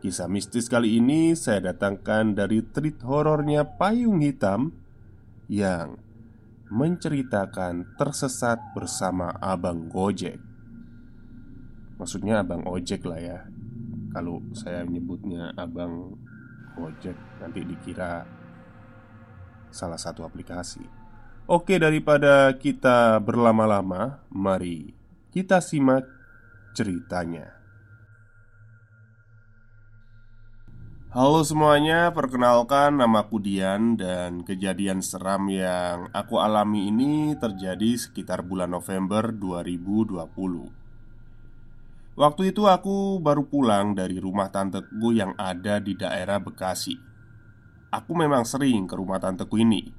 Kisah mistis kali ini saya datangkan dari treat horornya Payung Hitam Yang menceritakan tersesat bersama Abang Gojek. Maksudnya Abang Ojek lah ya. Kalau saya nyebutnya Abang Gojek Nanti dikira salah satu aplikasi. Oke daripada kita berlama-lama Mari kita simak ceritanya Halo semuanya, perkenalkan namaku Dian dan kejadian seram yang aku alami ini terjadi sekitar bulan November 2020 Waktu itu aku baru pulang dari rumah tanteku yang ada di daerah Bekasi. Aku memang sering ke rumah tanteku ini.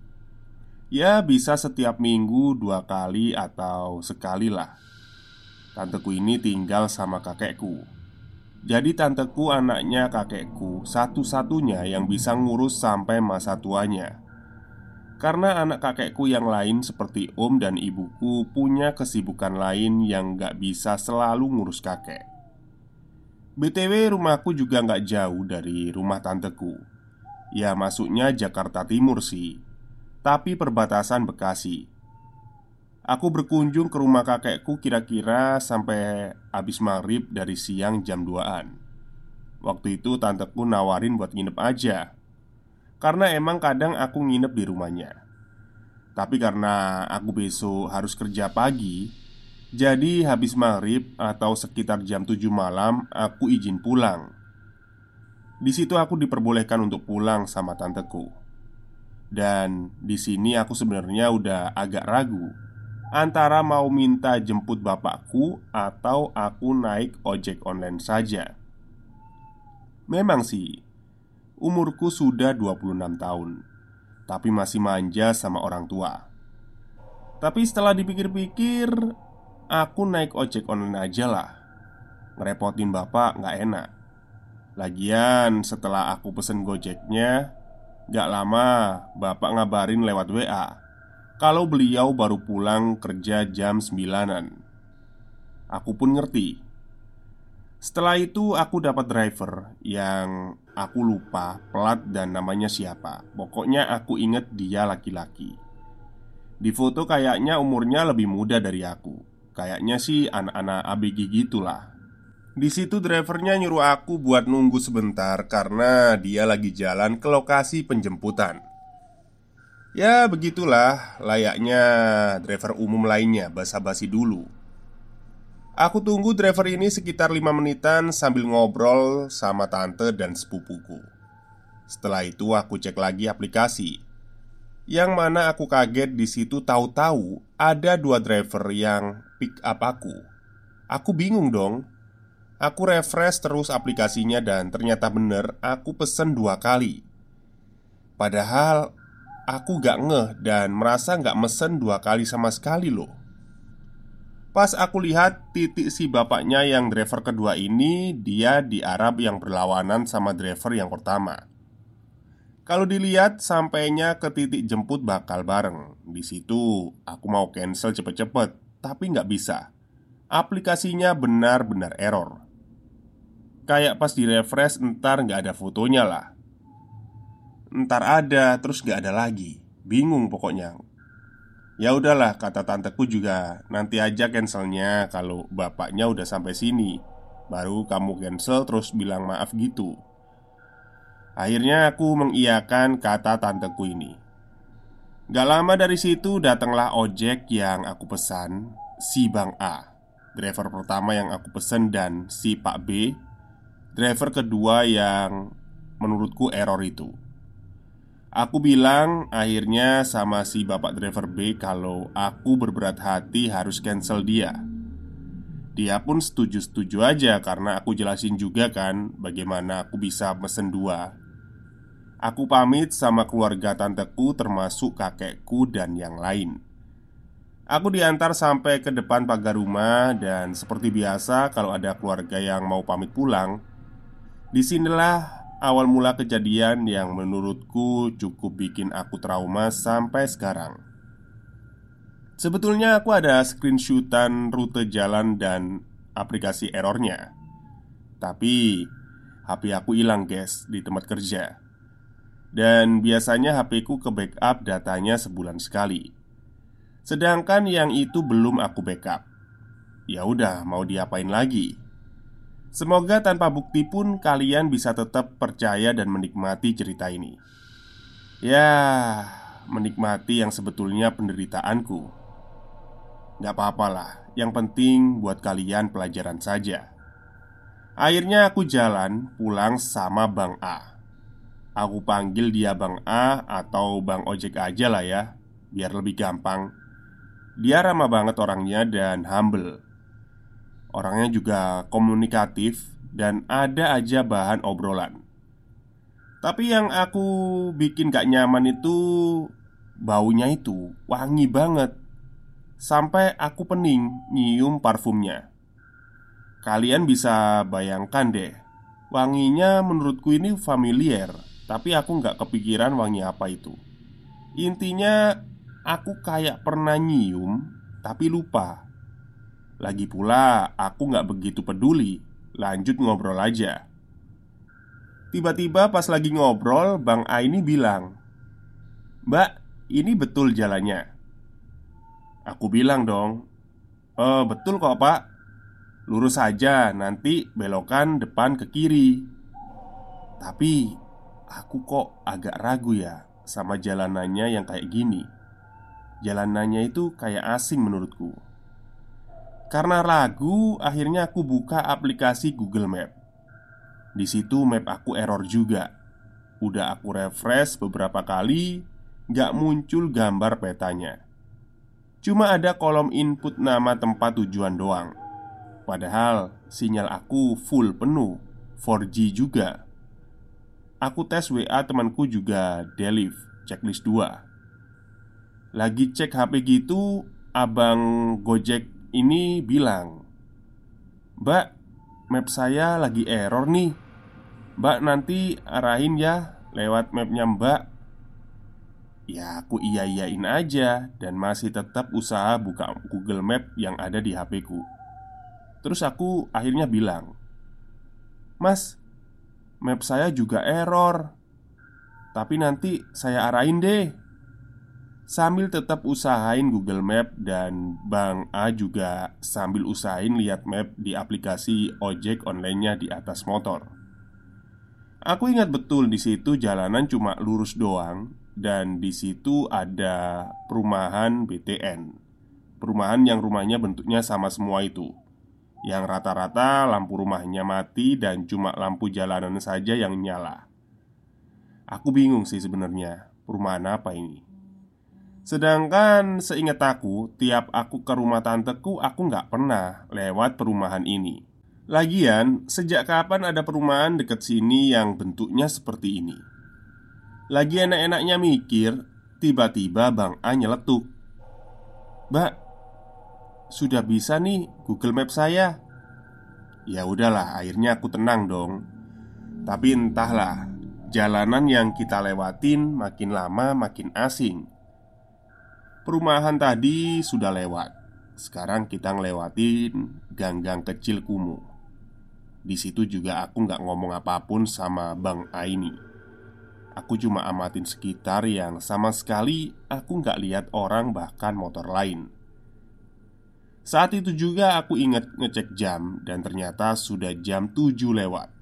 Ya bisa setiap minggu dua kali atau sekali lah. Tanteku ini tinggal sama kakekku jadi tanteku anaknya kakekku Satu-satunya yang bisa ngurus sampai masa tuanya. Karena anak kakekku yang lain seperti om dan ibuku Punya kesibukan lain yang gak bisa selalu ngurus kakek. BTW rumahku juga gak jauh dari rumah tanteku. Ya masuknya Jakarta Timur sih. Tapi perbatasan Bekasi Aku berkunjung ke rumah kakekku kira-kira sampai habis maghrib dari siang jam 2an Waktu itu tanteku nawarin buat nginep aja. Karena emang kadang aku nginep di rumahnya. Tapi karena aku besok harus kerja pagi Jadi habis maghrib atau sekitar jam 7 malam aku izin pulang. Di situ aku diperbolehkan untuk pulang sama tanteku. Dan di sini aku sebenarnya udah agak ragu antara mau minta jemput bapakku atau aku naik ojek online saja. Memang sih, umurku sudah 26 tahun, tapi masih manja sama orang tua. Tapi setelah dipikir-pikir, aku naik ojek online aja lah. Ngerepotin bapak nggak enak. Lagian setelah aku pesen gojeknya, gak lama bapak ngabarin lewat WA kalau beliau baru pulang kerja jam sembilanan. Aku pun ngerti. Setelah itu aku dapat driver yang aku lupa plat dan namanya siapa. Pokoknya aku inget dia laki-laki. Di foto kayaknya umurnya lebih muda dari aku. Kayaknya sih anak-anak ABG gitulah. Di situ drivernya nyuruh aku buat nunggu sebentar karena dia lagi jalan ke lokasi penjemputan. Ya begitulah layaknya driver umum lainnya basa-basi dulu. Aku tunggu driver ini sekitar 5 menitan sambil ngobrol sama tante dan sepupuku. Setelah itu aku cek lagi aplikasi. Yang mana aku kaget di situ tahu-tahu ada dua driver yang pick up aku. Aku bingung dong. Aku refresh terus aplikasinya dan ternyata bener aku pesen dua kali. Padahal aku gak ngeh dan merasa gak mesen dua kali sama sekali loh. Pas aku lihat titik si bapaknya yang driver kedua ini Dia di Arab yang berlawanan sama driver yang pertama. Kalau dilihat sampainya ke titik jemput bakal bareng. Di situ aku mau cancel cepet-cepet Tapi nggak bisa. Aplikasinya benar-benar error. Kayak pas di refresh ntar nggak ada fotonya lah Ntar ada, terus gak ada lagi. Bingung pokoknya. Ya udahlah, kata tanteku juga. Nanti aja cancelnya kalau bapaknya udah sampai sini. Baru kamu cancel terus bilang maaf gitu. Akhirnya aku mengiyakan kata tanteku ini. Gak lama dari situ datanglah ojek yang aku pesan Si Bang A Driver pertama yang aku pesan dan si Pak B Driver kedua yang menurutku error itu Aku bilang akhirnya sama si bapak driver B kalau aku berberat hati harus cancel dia. Dia pun setuju-setuju aja karena aku jelasin juga kan bagaimana aku bisa mesen dua. Aku pamit sama keluarga tanteku termasuk kakekku dan yang lain. Aku diantar sampai ke depan pagar rumah dan seperti biasa kalau ada keluarga yang mau pamit pulang Di sinilah awal mula kejadian yang menurutku cukup bikin aku trauma sampai sekarang. Sebetulnya aku ada screenshotan rute jalan dan aplikasi errornya. Tapi HP aku hilang guys di tempat kerja. Dan biasanya HP ku ke backup datanya sebulan sekali. Sedangkan yang itu belum aku backup. Ya udah, mau diapain lagi? Semoga tanpa bukti pun kalian bisa tetap percaya dan menikmati cerita ini. Ya, menikmati yang sebetulnya penderitaanku. Gak apa-apa lah, yang penting buat kalian pelajaran saja. Akhirnya aku jalan pulang sama Bang A. Aku panggil dia Bang A atau Bang Ojek aja lah ya, biar lebih gampang. Dia ramah banget orangnya dan humble Orangnya juga komunikatif dan ada aja bahan obrolan. Tapi yang aku bikin gak nyaman itu baunya itu wangi banget. Sampai aku pening nyium parfumnya. Kalian bisa bayangkan deh, wanginya menurutku ini familiar, tapi aku gak kepikiran wangi apa itu. Intinya, aku kayak pernah nyium, tapi lupa lagi pula, aku gak begitu peduli. Lanjut ngobrol aja. Tiba-tiba pas lagi ngobrol, Bang A ini bilang, "Mbak, ini betul jalannya." Aku bilang dong, "Eh, betul kok, Pak. Lurus saja, nanti belokan depan ke kiri." Tapi aku kok agak ragu ya sama jalanannya yang kayak gini. Jalanannya itu kayak asing menurutku. Karena ragu, akhirnya aku buka aplikasi Google Map. Di situ map aku error juga. Udah aku refresh beberapa kali, gak muncul gambar petanya. Cuma ada kolom input nama tempat tujuan doang. Padahal sinyal aku full penuh, 4G juga. Aku tes WA temanku juga Delif, checklist 2 Lagi cek HP gitu, abang Gojek ini bilang Mbak, map saya lagi error nih. Mbak nanti arahin ya lewat mapnya mbak. Ya aku iya-iyain aja Dan masih tetap usaha buka Google Map yang ada di HP ku. Terus aku akhirnya bilang Mas, map saya juga error. Tapi nanti saya arahin deh Sambil tetap usahain Google Map dan Bang A juga sambil usahain lihat map di aplikasi ojek online-nya di atas motor. Aku ingat betul di situ jalanan cuma lurus doang dan di situ ada perumahan BTN. Perumahan yang rumahnya bentuknya sama semua itu. Yang rata-rata lampu rumahnya mati dan cuma lampu jalanan saja yang nyala. Aku bingung sih sebenarnya, perumahan apa ini? Sedangkan seingat aku, tiap aku ke rumah tanteku, aku nggak pernah lewat perumahan ini. Lagian, sejak kapan ada perumahan dekat sini yang bentuknya seperti ini? Lagi enak-enaknya mikir Tiba-tiba Bang A nyeletuk Mbak Sudah bisa nih Google Map saya Ya udahlah, akhirnya aku tenang dong. Tapi entahlah, jalanan yang kita lewatin makin lama makin asing. Perumahan tadi sudah lewat. Sekarang kita ngelewatin gang-gang kecil kumuh. Di situ juga aku nggak ngomong apa pun sama Bang Aini. Aku cuma amatin sekitar yang sama sekali aku nggak lihat orang bahkan motor lain. Saat itu juga aku ingat ngecek jam dan ternyata sudah jam 7 lewat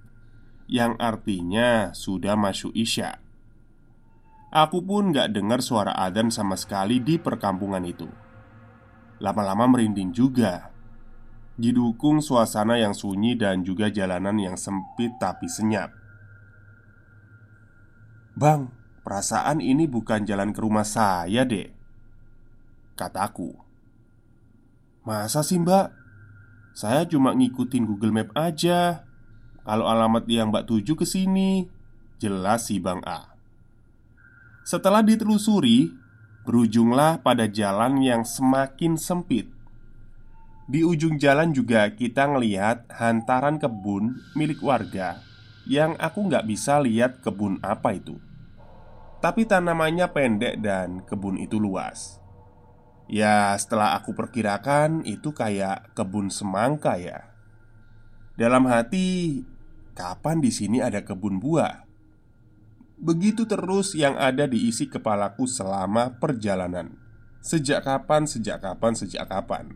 Yang artinya sudah masuk isya Aku pun gak dengar suara adzan sama sekali di perkampungan itu. Lama-lama merinding juga. Didukung suasana yang sunyi dan juga jalanan yang sempit tapi senyap. Bang, perasaan ini bukan jalan ke rumah saya deh Kataku Masa sih mbak? Saya cuma ngikutin Google Map aja. Kalau alamat yang mbak tuju ke sini Jelas si Bang A Setelah ditelusuri Berujunglah pada jalan yang semakin sempit Di ujung jalan juga kita ngelihat hantaran kebun milik warga Yang aku nggak bisa lihat kebun apa itu Tapi tanamannya pendek dan kebun itu luas Ya, setelah aku perkirakan itu kayak kebun semangka ya. Dalam hati, kapan di sini ada kebun buah? Begitu terus yang ada diisi kepalaku selama perjalanan. Sejak kapan, sejak kapan, sejak kapan?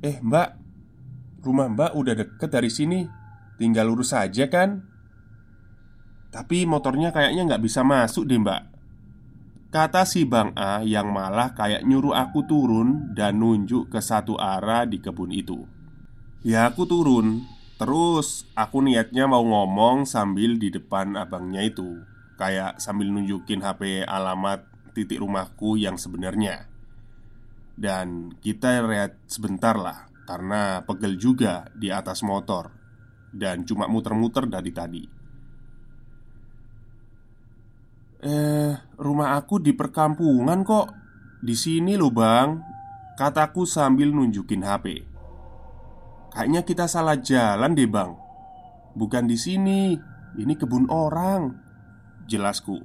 Eh, Mbak, rumah Mbak udah deket dari sini. Tinggal lurus saja kan? Tapi motornya kayaknya nggak bisa masuk deh, Mbak. Kata si Bang A yang malah kayak nyuruh aku turun dan nunjuk ke satu arah di kebun itu Ya aku turun Terus aku niatnya mau ngomong sambil di depan abangnya itu Kayak sambil nunjukin HP alamat titik rumahku yang sebenarnya Dan kita lihat sebentar lah Karena pegel juga di atas motor Dan cuma muter-muter dari tadi Eh, rumah aku di perkampungan kok. Di sini loh, Bang. Kataku sambil nunjukin HP. Kayaknya kita salah jalan deh, Bang. Bukan di sini. Ini kebun orang. Jelasku.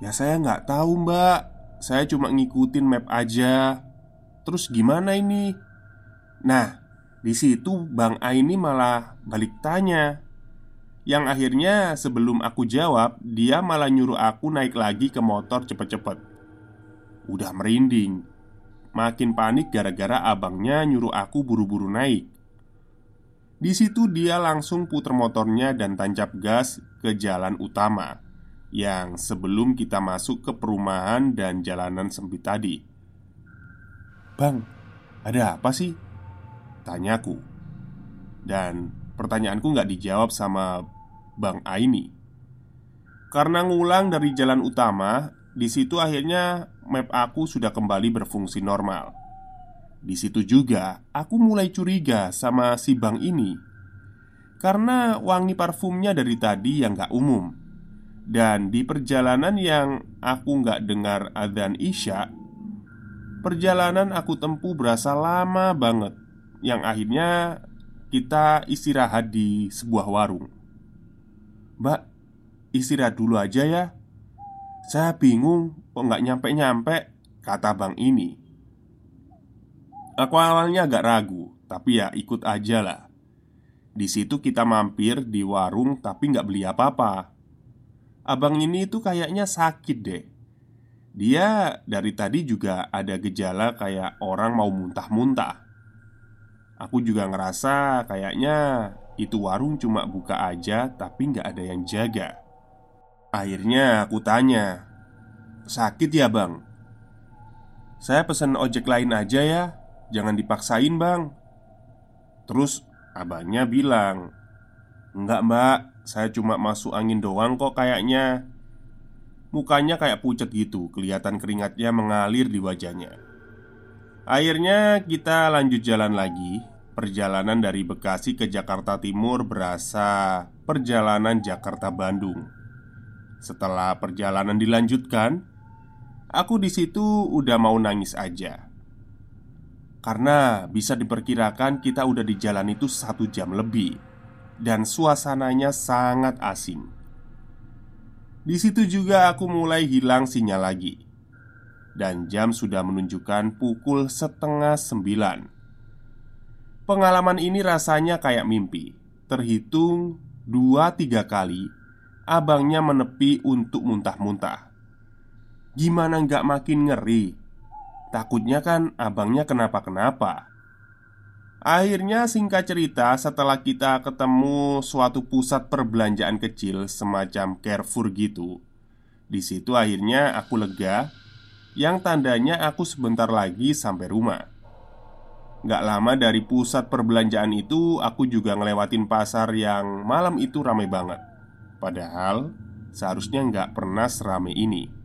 Ya saya nggak tahu, Mbak. Saya cuma ngikutin map aja. Terus gimana ini? Nah, di situ Bang A ini malah balik tanya yang akhirnya sebelum aku jawab Dia malah nyuruh aku naik lagi ke motor cepet-cepet Udah merinding Makin panik gara-gara abangnya nyuruh aku buru-buru naik di situ dia langsung puter motornya dan tancap gas ke jalan utama Yang sebelum kita masuk ke perumahan dan jalanan sempit tadi Bang, ada apa sih? Tanyaku Dan pertanyaanku nggak dijawab sama Bang Aini. Karena ngulang dari jalan utama, di situ akhirnya map aku sudah kembali berfungsi normal. Di situ juga aku mulai curiga sama si Bang ini. Karena wangi parfumnya dari tadi yang gak umum. Dan di perjalanan yang aku gak dengar adzan isya Perjalanan aku tempuh berasa lama banget. Yang akhirnya kita istirahat di sebuah warung. Mbak, istirahat dulu aja ya. Saya bingung kok nggak nyampe-nyampe? Kata bang ini. Aku awalnya agak ragu Tapi ya ikut aja lah. Di situ kita mampir di warung tapi nggak beli apa-apa. Abang ini tuh kayaknya sakit deh. Dia dari tadi juga ada gejala kayak orang mau muntah-muntah. Aku juga ngerasa kayaknya itu warung cuma buka aja tapi nggak ada yang jaga. Akhirnya aku tanya Sakit ya bang? Saya pesen ojek lain aja ya. Jangan dipaksain bang. Terus abangnya bilang Enggak mbak. Saya cuma masuk angin doang kok kayaknya. Mukanya kayak pucat gitu Kelihatan keringatnya mengalir di wajahnya. Akhirnya kita lanjut jalan lagi. Perjalanan dari Bekasi ke Jakarta Timur berasa perjalanan Jakarta-Bandung. Setelah perjalanan dilanjutkan, aku di situ udah mau nangis aja. Karena bisa diperkirakan kita udah di jalan itu satu jam lebih. Dan suasananya sangat asing Di situ juga aku mulai hilang sinyal lagi. Dan jam sudah menunjukkan pukul setengah sembilan. Pengalaman ini rasanya kayak mimpi. Terhitung dua tiga kali Abangnya menepi untuk muntah-muntah Gimana nggak makin ngeri? Takutnya kan abangnya kenapa-kenapa. Akhirnya singkat cerita setelah kita ketemu suatu pusat perbelanjaan kecil semacam Carrefour gitu di situ akhirnya aku lega Yang tandanya aku sebentar lagi sampai rumah. Gak lama dari pusat perbelanjaan itu Aku juga ngelewatin pasar yang malam itu ramai banget. Padahal seharusnya nggak pernah seramai ini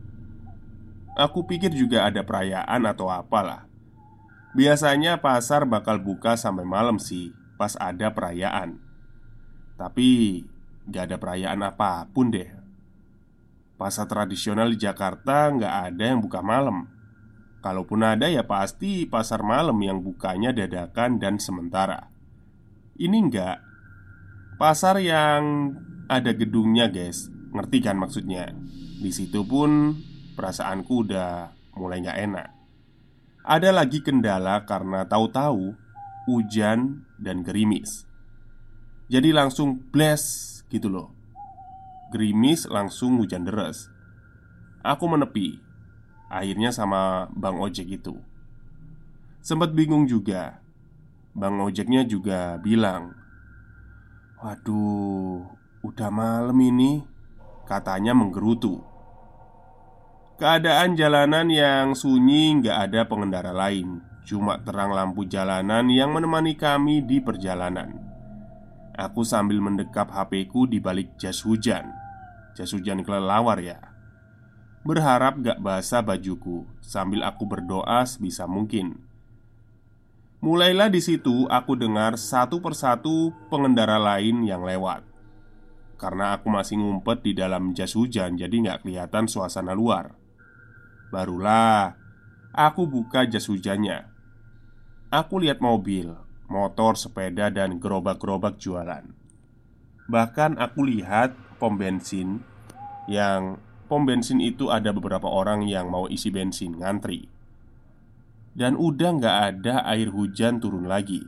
Aku pikir juga ada perayaan atau apalah. Biasanya pasar bakal buka sampai malam sih Pas ada perayaan. Tapi gak ada perayaan apa pun deh. Pasar tradisional di Jakarta nggak ada yang buka malam. Kalaupun ada ya pasti pasar malam yang bukanya dadakan dan sementara. Ini enggak Pasar yang ada gedungnya guys. Ngerti kan maksudnya? Di situ pun Perasaanku udah mulai gak enak. Ada lagi kendala karena tahu-tahu Hujan dan gerimis. Jadi langsung blast gitu loh. Gerimis langsung hujan deras. Aku menepi Akhirnya sama Bang Ojek itu. Sempat bingung juga. Bang Ojeknya juga bilang Waduh, udah malam ini Katanya menggerutu Keadaan jalanan yang sunyi nggak ada pengendara lain. Cuma terang lampu jalanan yang menemani kami di perjalanan. Aku sambil mendekap HP-ku di balik jas hujan. Jas hujan kelelawar ya. Berharap gak basah bajuku Sambil aku berdoa sebisa mungkin. Mulailah di situ aku dengar satu persatu pengendara lain yang lewat. Karena aku masih ngumpet di dalam jas hujan Jadi gak kelihatan suasana luar Barulah aku buka jas hujannya. Aku lihat mobil, motor, sepeda, dan gerobak-gerobak jualan. Bahkan aku lihat pom bensin yang pom bensin itu ada beberapa orang yang mau isi bensin ngantri. Dan udah nggak ada air hujan turun lagi.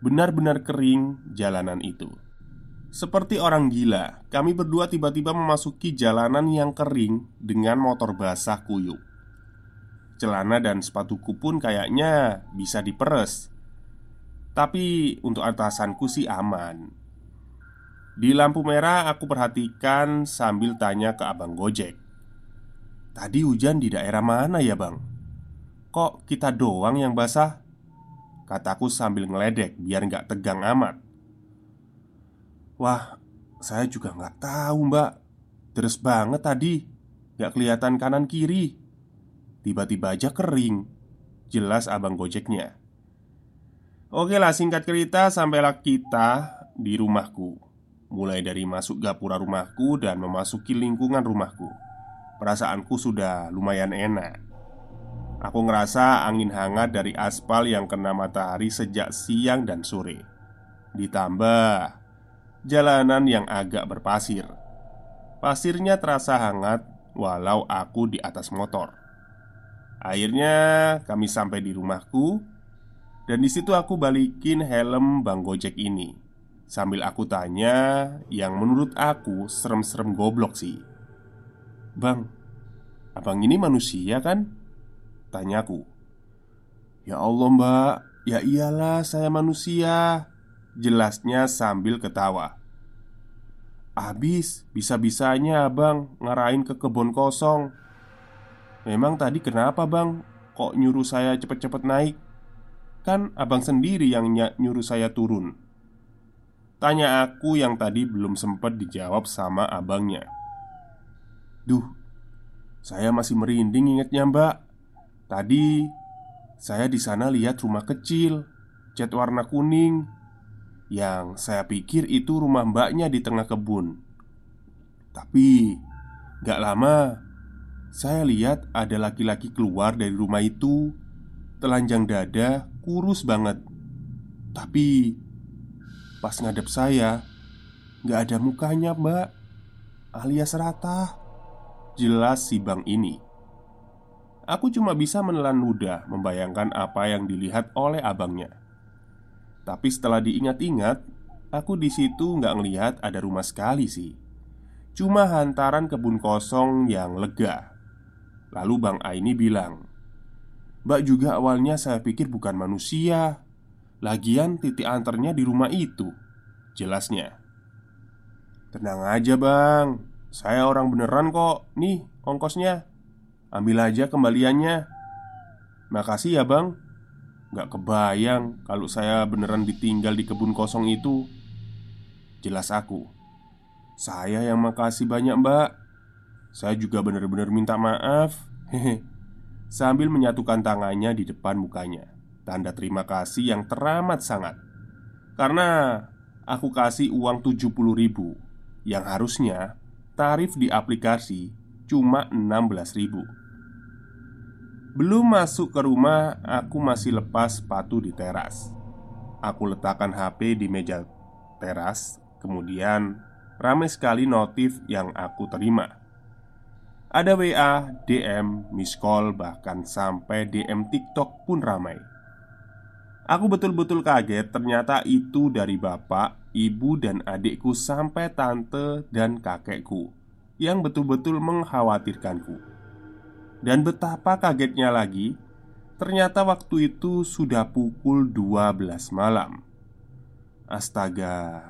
Benar-benar kering jalanan itu. Seperti orang gila, kami berdua tiba-tiba memasuki jalanan yang kering dengan motor basah kuyup. Celana dan sepatuku pun kayaknya bisa diperes. Tapi untuk atasanku sih aman. Di lampu merah aku perhatikan sambil tanya ke abang Gojek. Tadi hujan di daerah mana ya bang? Kok kita doang yang basah? Kataku sambil ngeledek biar nggak tegang amat. Wah, saya juga nggak tahu mbak. Terus banget tadi. Gak kelihatan kanan kiri Tiba-tiba aja kering. Jelas abang gojeknya. Oke lah singkat cerita sampailah kita di rumahku. Mulai dari masuk gapura rumahku dan memasuki lingkungan rumahku. Perasaanku sudah lumayan enak. Aku ngerasa angin hangat dari aspal yang kena matahari sejak siang dan sore. Ditambah jalanan yang agak berpasir. Pasirnya terasa hangat walau aku di atas motor Akhirnya kami sampai di rumahku Dan di situ aku balikin helm Bang Gojek ini. Sambil aku tanya Yang menurut aku serem-serem goblok sih. Bang, abang ini manusia kan? Tanyaku Ya Allah mbak. Ya iyalah saya manusia Jelasnya sambil ketawa. Abis, bisa-bisanya abang ngarahin ke kebun kosong Memang tadi kenapa bang? Kok nyuruh saya cepet-cepet naik? Kan abang sendiri yang ny nyuruh saya turun. Tanya aku yang tadi belum sempat dijawab sama abangnya. Duh, saya masih merinding ingetnya mbak. Tadi saya di sana lihat rumah kecil Cat warna kuning. Yang saya pikir itu rumah mbaknya di tengah kebun. Tapi Gak lama, saya lihat ada laki-laki keluar dari rumah itu. Telanjang dada, kurus banget. Tapi Pas ngadep saya Gak ada mukanya mbak Alias rata. Jelas si bang ini. Aku cuma bisa menelan ludah Membayangkan apa yang dilihat oleh abangnya. Tapi setelah diingat-ingat Aku di situ nggak ngelihat ada rumah sekali sih. Cuma hantaran kebun kosong yang lega Lalu Bang Aini bilang Mbak juga awalnya saya pikir bukan manusia. Lagian titik antarnya di rumah itu Jelasnya. Tenang aja bang. Saya orang beneran kok Nih ongkosnya. Ambil aja kembaliannya. Makasih ya bang. Gak kebayang kalau saya beneran ditinggal di kebun kosong itu Jelas aku. Saya yang makasih banyak mbak Saya juga bener-bener minta maaf. Hehe. Sambil menyatukan tangannya di depan mukanya. Tanda terima kasih yang teramat sangat. Karena aku kasih uang 70 ribu Yang harusnya tarif di aplikasi cuma 16 ribu. Belum masuk ke rumah, aku masih lepas sepatu di teras. Aku letakkan HP di meja teras Kemudian ramai sekali notif yang aku terima ada WA, DM, miss call, bahkan sampai DM TikTok pun ramai. Aku betul-betul kaget ternyata itu dari bapak, ibu, dan adikku sampai tante dan kakekku Yang betul-betul mengkhawatirkanku. Dan betapa kagetnya lagi Ternyata waktu itu sudah pukul 12 malam. Astaga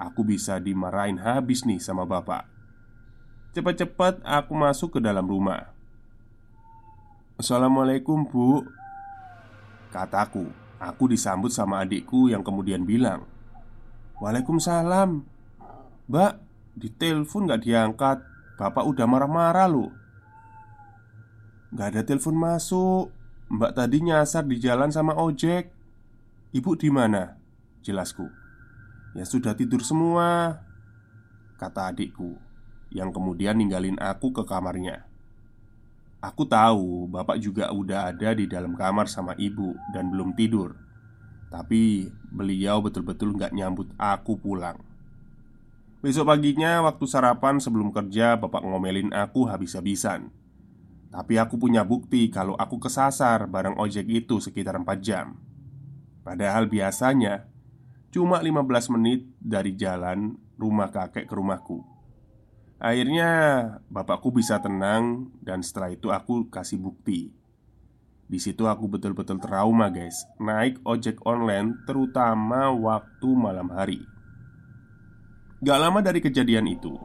Aku bisa dimarahin habis nih sama bapak Cepat-cepat aku masuk ke dalam rumah. Assalamualaikum bu. Kataku Aku disambut sama adikku yang kemudian bilang Waalaikumsalam. Mbak, ditelepon gak diangkat. Bapak udah marah-marah loh. Gak ada telepon masuk. Mbak tadi nyasar di jalan sama ojek. Ibu di mana? Jelasku. Ya sudah tidur semua Kata adikku Yang kemudian ninggalin aku ke kamarnya. Aku tahu bapak juga udah ada di dalam kamar sama ibu dan belum tidur. Tapi beliau betul-betul nggak nyambut aku pulang. Besok paginya waktu sarapan sebelum kerja bapak ngomelin aku habis-habisan. Tapi aku punya bukti kalau aku kesasar bareng ojek itu sekitar 4 jam. Padahal biasanya Cuma 15 menit dari jalan rumah kakek ke rumahku Akhirnya bapakku bisa tenang dan setelah itu aku kasih bukti. Di situ aku betul-betul trauma guys. Naik ojek online terutama waktu malam hari. Gak lama dari kejadian itu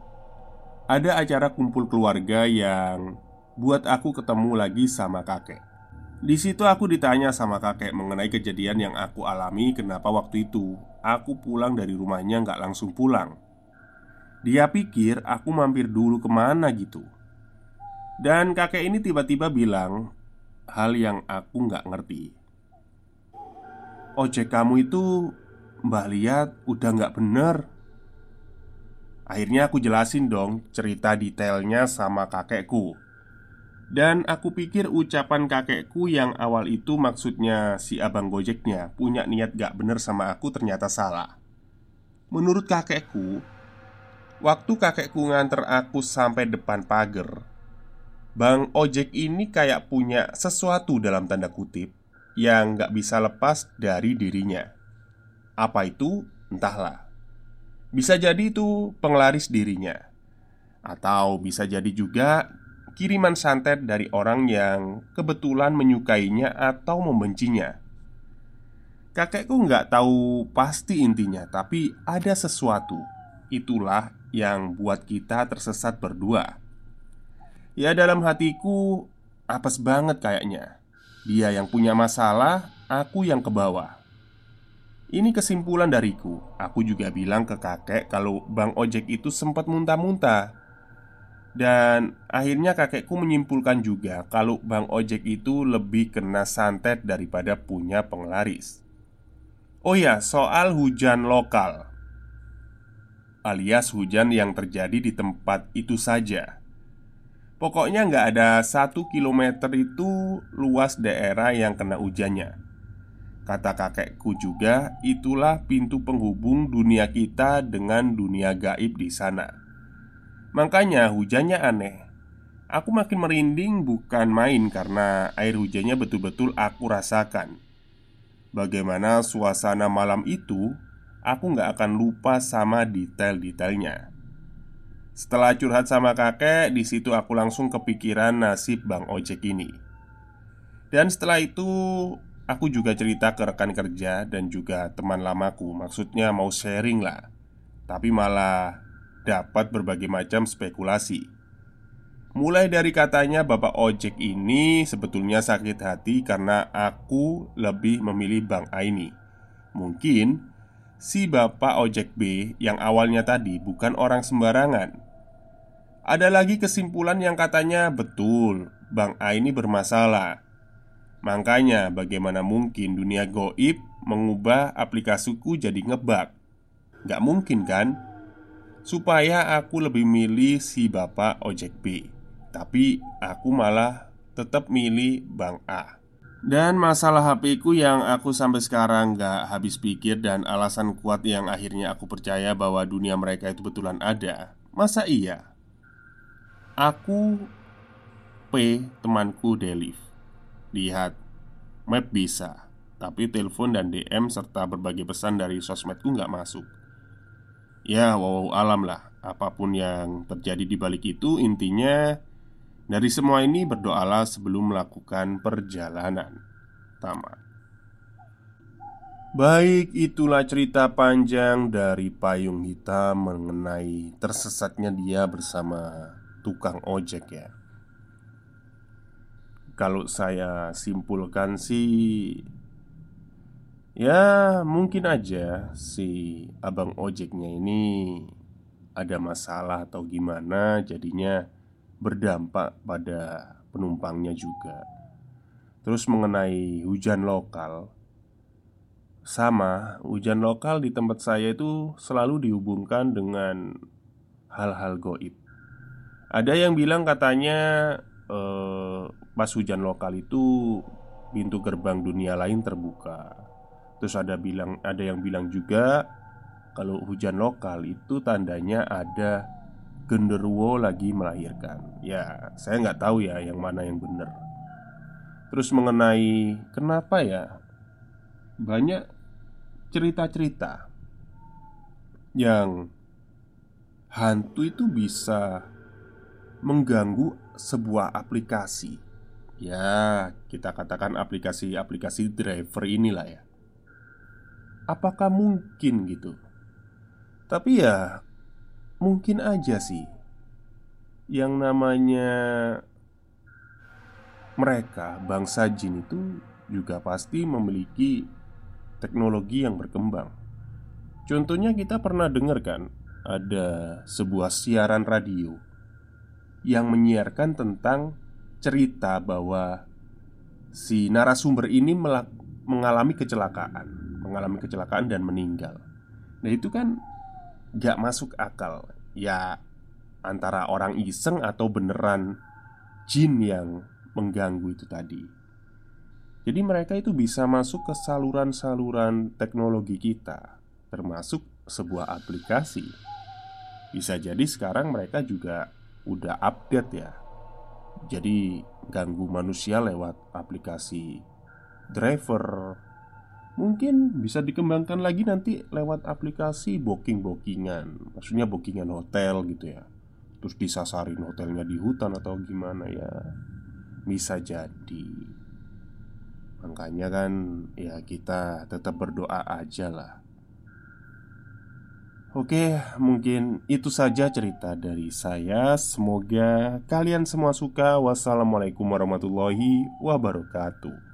Ada acara kumpul keluarga yang Buat aku ketemu lagi sama kakek. Di situ aku ditanya sama kakek mengenai kejadian yang aku alami Kenapa waktu itu aku pulang dari rumahnya nggak langsung pulang Dia pikir aku mampir dulu ke mana gitu. Dan kakek ini tiba-tiba bilang Hal yang aku nggak ngerti. Ojek kamu itu Mbah lihat udah nggak bener. Akhirnya aku jelasin dong cerita detailnya sama kakekku. Dan aku pikir ucapan kakekku yang awal itu maksudnya si abang gojeknya punya niat gak bener sama aku ternyata salah. Menurut kakekku Waktu kakekku nganter aku sampai depan pagar Bang ojek ini kayak punya sesuatu dalam tanda kutip Yang gak bisa lepas dari dirinya Apa itu? Entahlah Bisa jadi itu penglaris dirinya Atau bisa jadi juga kiriman santet dari orang yang kebetulan menyukainya atau membencinya. Kakekku nggak tahu pasti intinya, tapi ada sesuatu. Itulah yang buat kita tersesat berdua. Ya dalam hatiku apes banget kayaknya. Dia yang punya masalah, aku yang ke bawah. Ini kesimpulan dariku. Aku juga bilang ke kakek kalau Bang Ojek itu sempat muntah-muntah dan akhirnya kakekku menyimpulkan juga kalau Bang Ojek itu lebih kena santet daripada punya penglaris Oh ya, soal hujan lokal Alias hujan yang terjadi di tempat itu saja Pokoknya nggak ada satu kilometer itu luas daerah yang kena hujannya Kata kakekku juga, itulah pintu penghubung dunia kita dengan dunia gaib di sana. Makanya hujannya aneh. Aku makin merinding bukan main karena air hujannya betul-betul aku rasakan. Bagaimana suasana malam itu, aku nggak akan lupa sama detail-detailnya. Setelah curhat sama kakek, di situ aku langsung kepikiran nasib Bang Ojek ini. Dan setelah itu, aku juga cerita ke rekan kerja dan juga teman lamaku. Maksudnya mau sharing lah, tapi malah dapat berbagai macam spekulasi. Mulai dari katanya Bapak Ojek ini sebetulnya sakit hati karena aku lebih memilih Bang Aini. Mungkin si Bapak Ojek B yang awalnya tadi bukan orang sembarangan ada lagi kesimpulan yang katanya betul, Bang A ini bermasalah. Makanya, bagaimana mungkin dunia goib mengubah aplikasiku jadi ngebak? Gak mungkin kan? Supaya aku lebih milih si bapak ojek B Tapi aku malah tetap milih Bang A dan masalah HP ku yang aku sampai sekarang gak habis pikir Dan alasan kuat yang akhirnya aku percaya bahwa dunia mereka itu betulan ada. Masa iya? Aku P temanku Delif. Lihat Map bisa Tapi telepon dan DM serta berbagai pesan dari sosmedku nggak masuk. Ya wow alam lah. Apa pun yang terjadi di balik itu Intinya Dari semua ini berdoalah sebelum melakukan perjalanan. Tamat. Baik, itulah cerita panjang dari Payung Hitam mengenai tersesatnya dia bersama tukang ojek ya. Kalau saya simpulkan sih Ya mungkin aja si abang ojeknya ini ada masalah atau gimana jadinya berdampak pada penumpangnya juga Terus mengenai hujan lokal Sama, hujan lokal di tempat saya itu selalu dihubungkan dengan hal-hal goib ada yang bilang katanya eh, pas hujan lokal itu pintu gerbang dunia lain terbuka. Terus ada bilang ada yang bilang juga kalau hujan lokal itu tandanya ada genderuwo lagi melahirkan. Ya, saya nggak tahu ya yang mana yang benar. Terus mengenai kenapa ya banyak cerita-cerita yang hantu itu bisa mengganggu sebuah aplikasi. Ya, kita katakan aplikasi-aplikasi driver inilah ya. Apakah mungkin gitu? Tapi ya, mungkin aja sih. Yang namanya mereka, bangsa jin itu juga pasti memiliki teknologi yang berkembang. Contohnya kita pernah dengar kan, ada sebuah siaran radio yang menyiarkan tentang cerita bahwa si narasumber ini mengalami kecelakaan, mengalami kecelakaan dan meninggal. Nah itu kan gak masuk akal. Ya antara orang iseng atau beneran jin yang mengganggu itu tadi. Jadi mereka itu bisa masuk ke saluran-saluran teknologi kita Termasuk sebuah aplikasi. Bisa jadi sekarang mereka juga udah update ya. Jadi ganggu manusia lewat aplikasi driver Mungkin bisa dikembangkan lagi nanti lewat aplikasi booking-bookingan Maksudnya bookingan hotel gitu ya Terus disasarin hotelnya di hutan atau gimana ya Bisa jadi Makanya kan ya kita tetap berdoa aja lah Oke, mungkin itu saja cerita dari saya. Semoga kalian semua suka. Wassalamualaikum warahmatullahi wabarakatuh.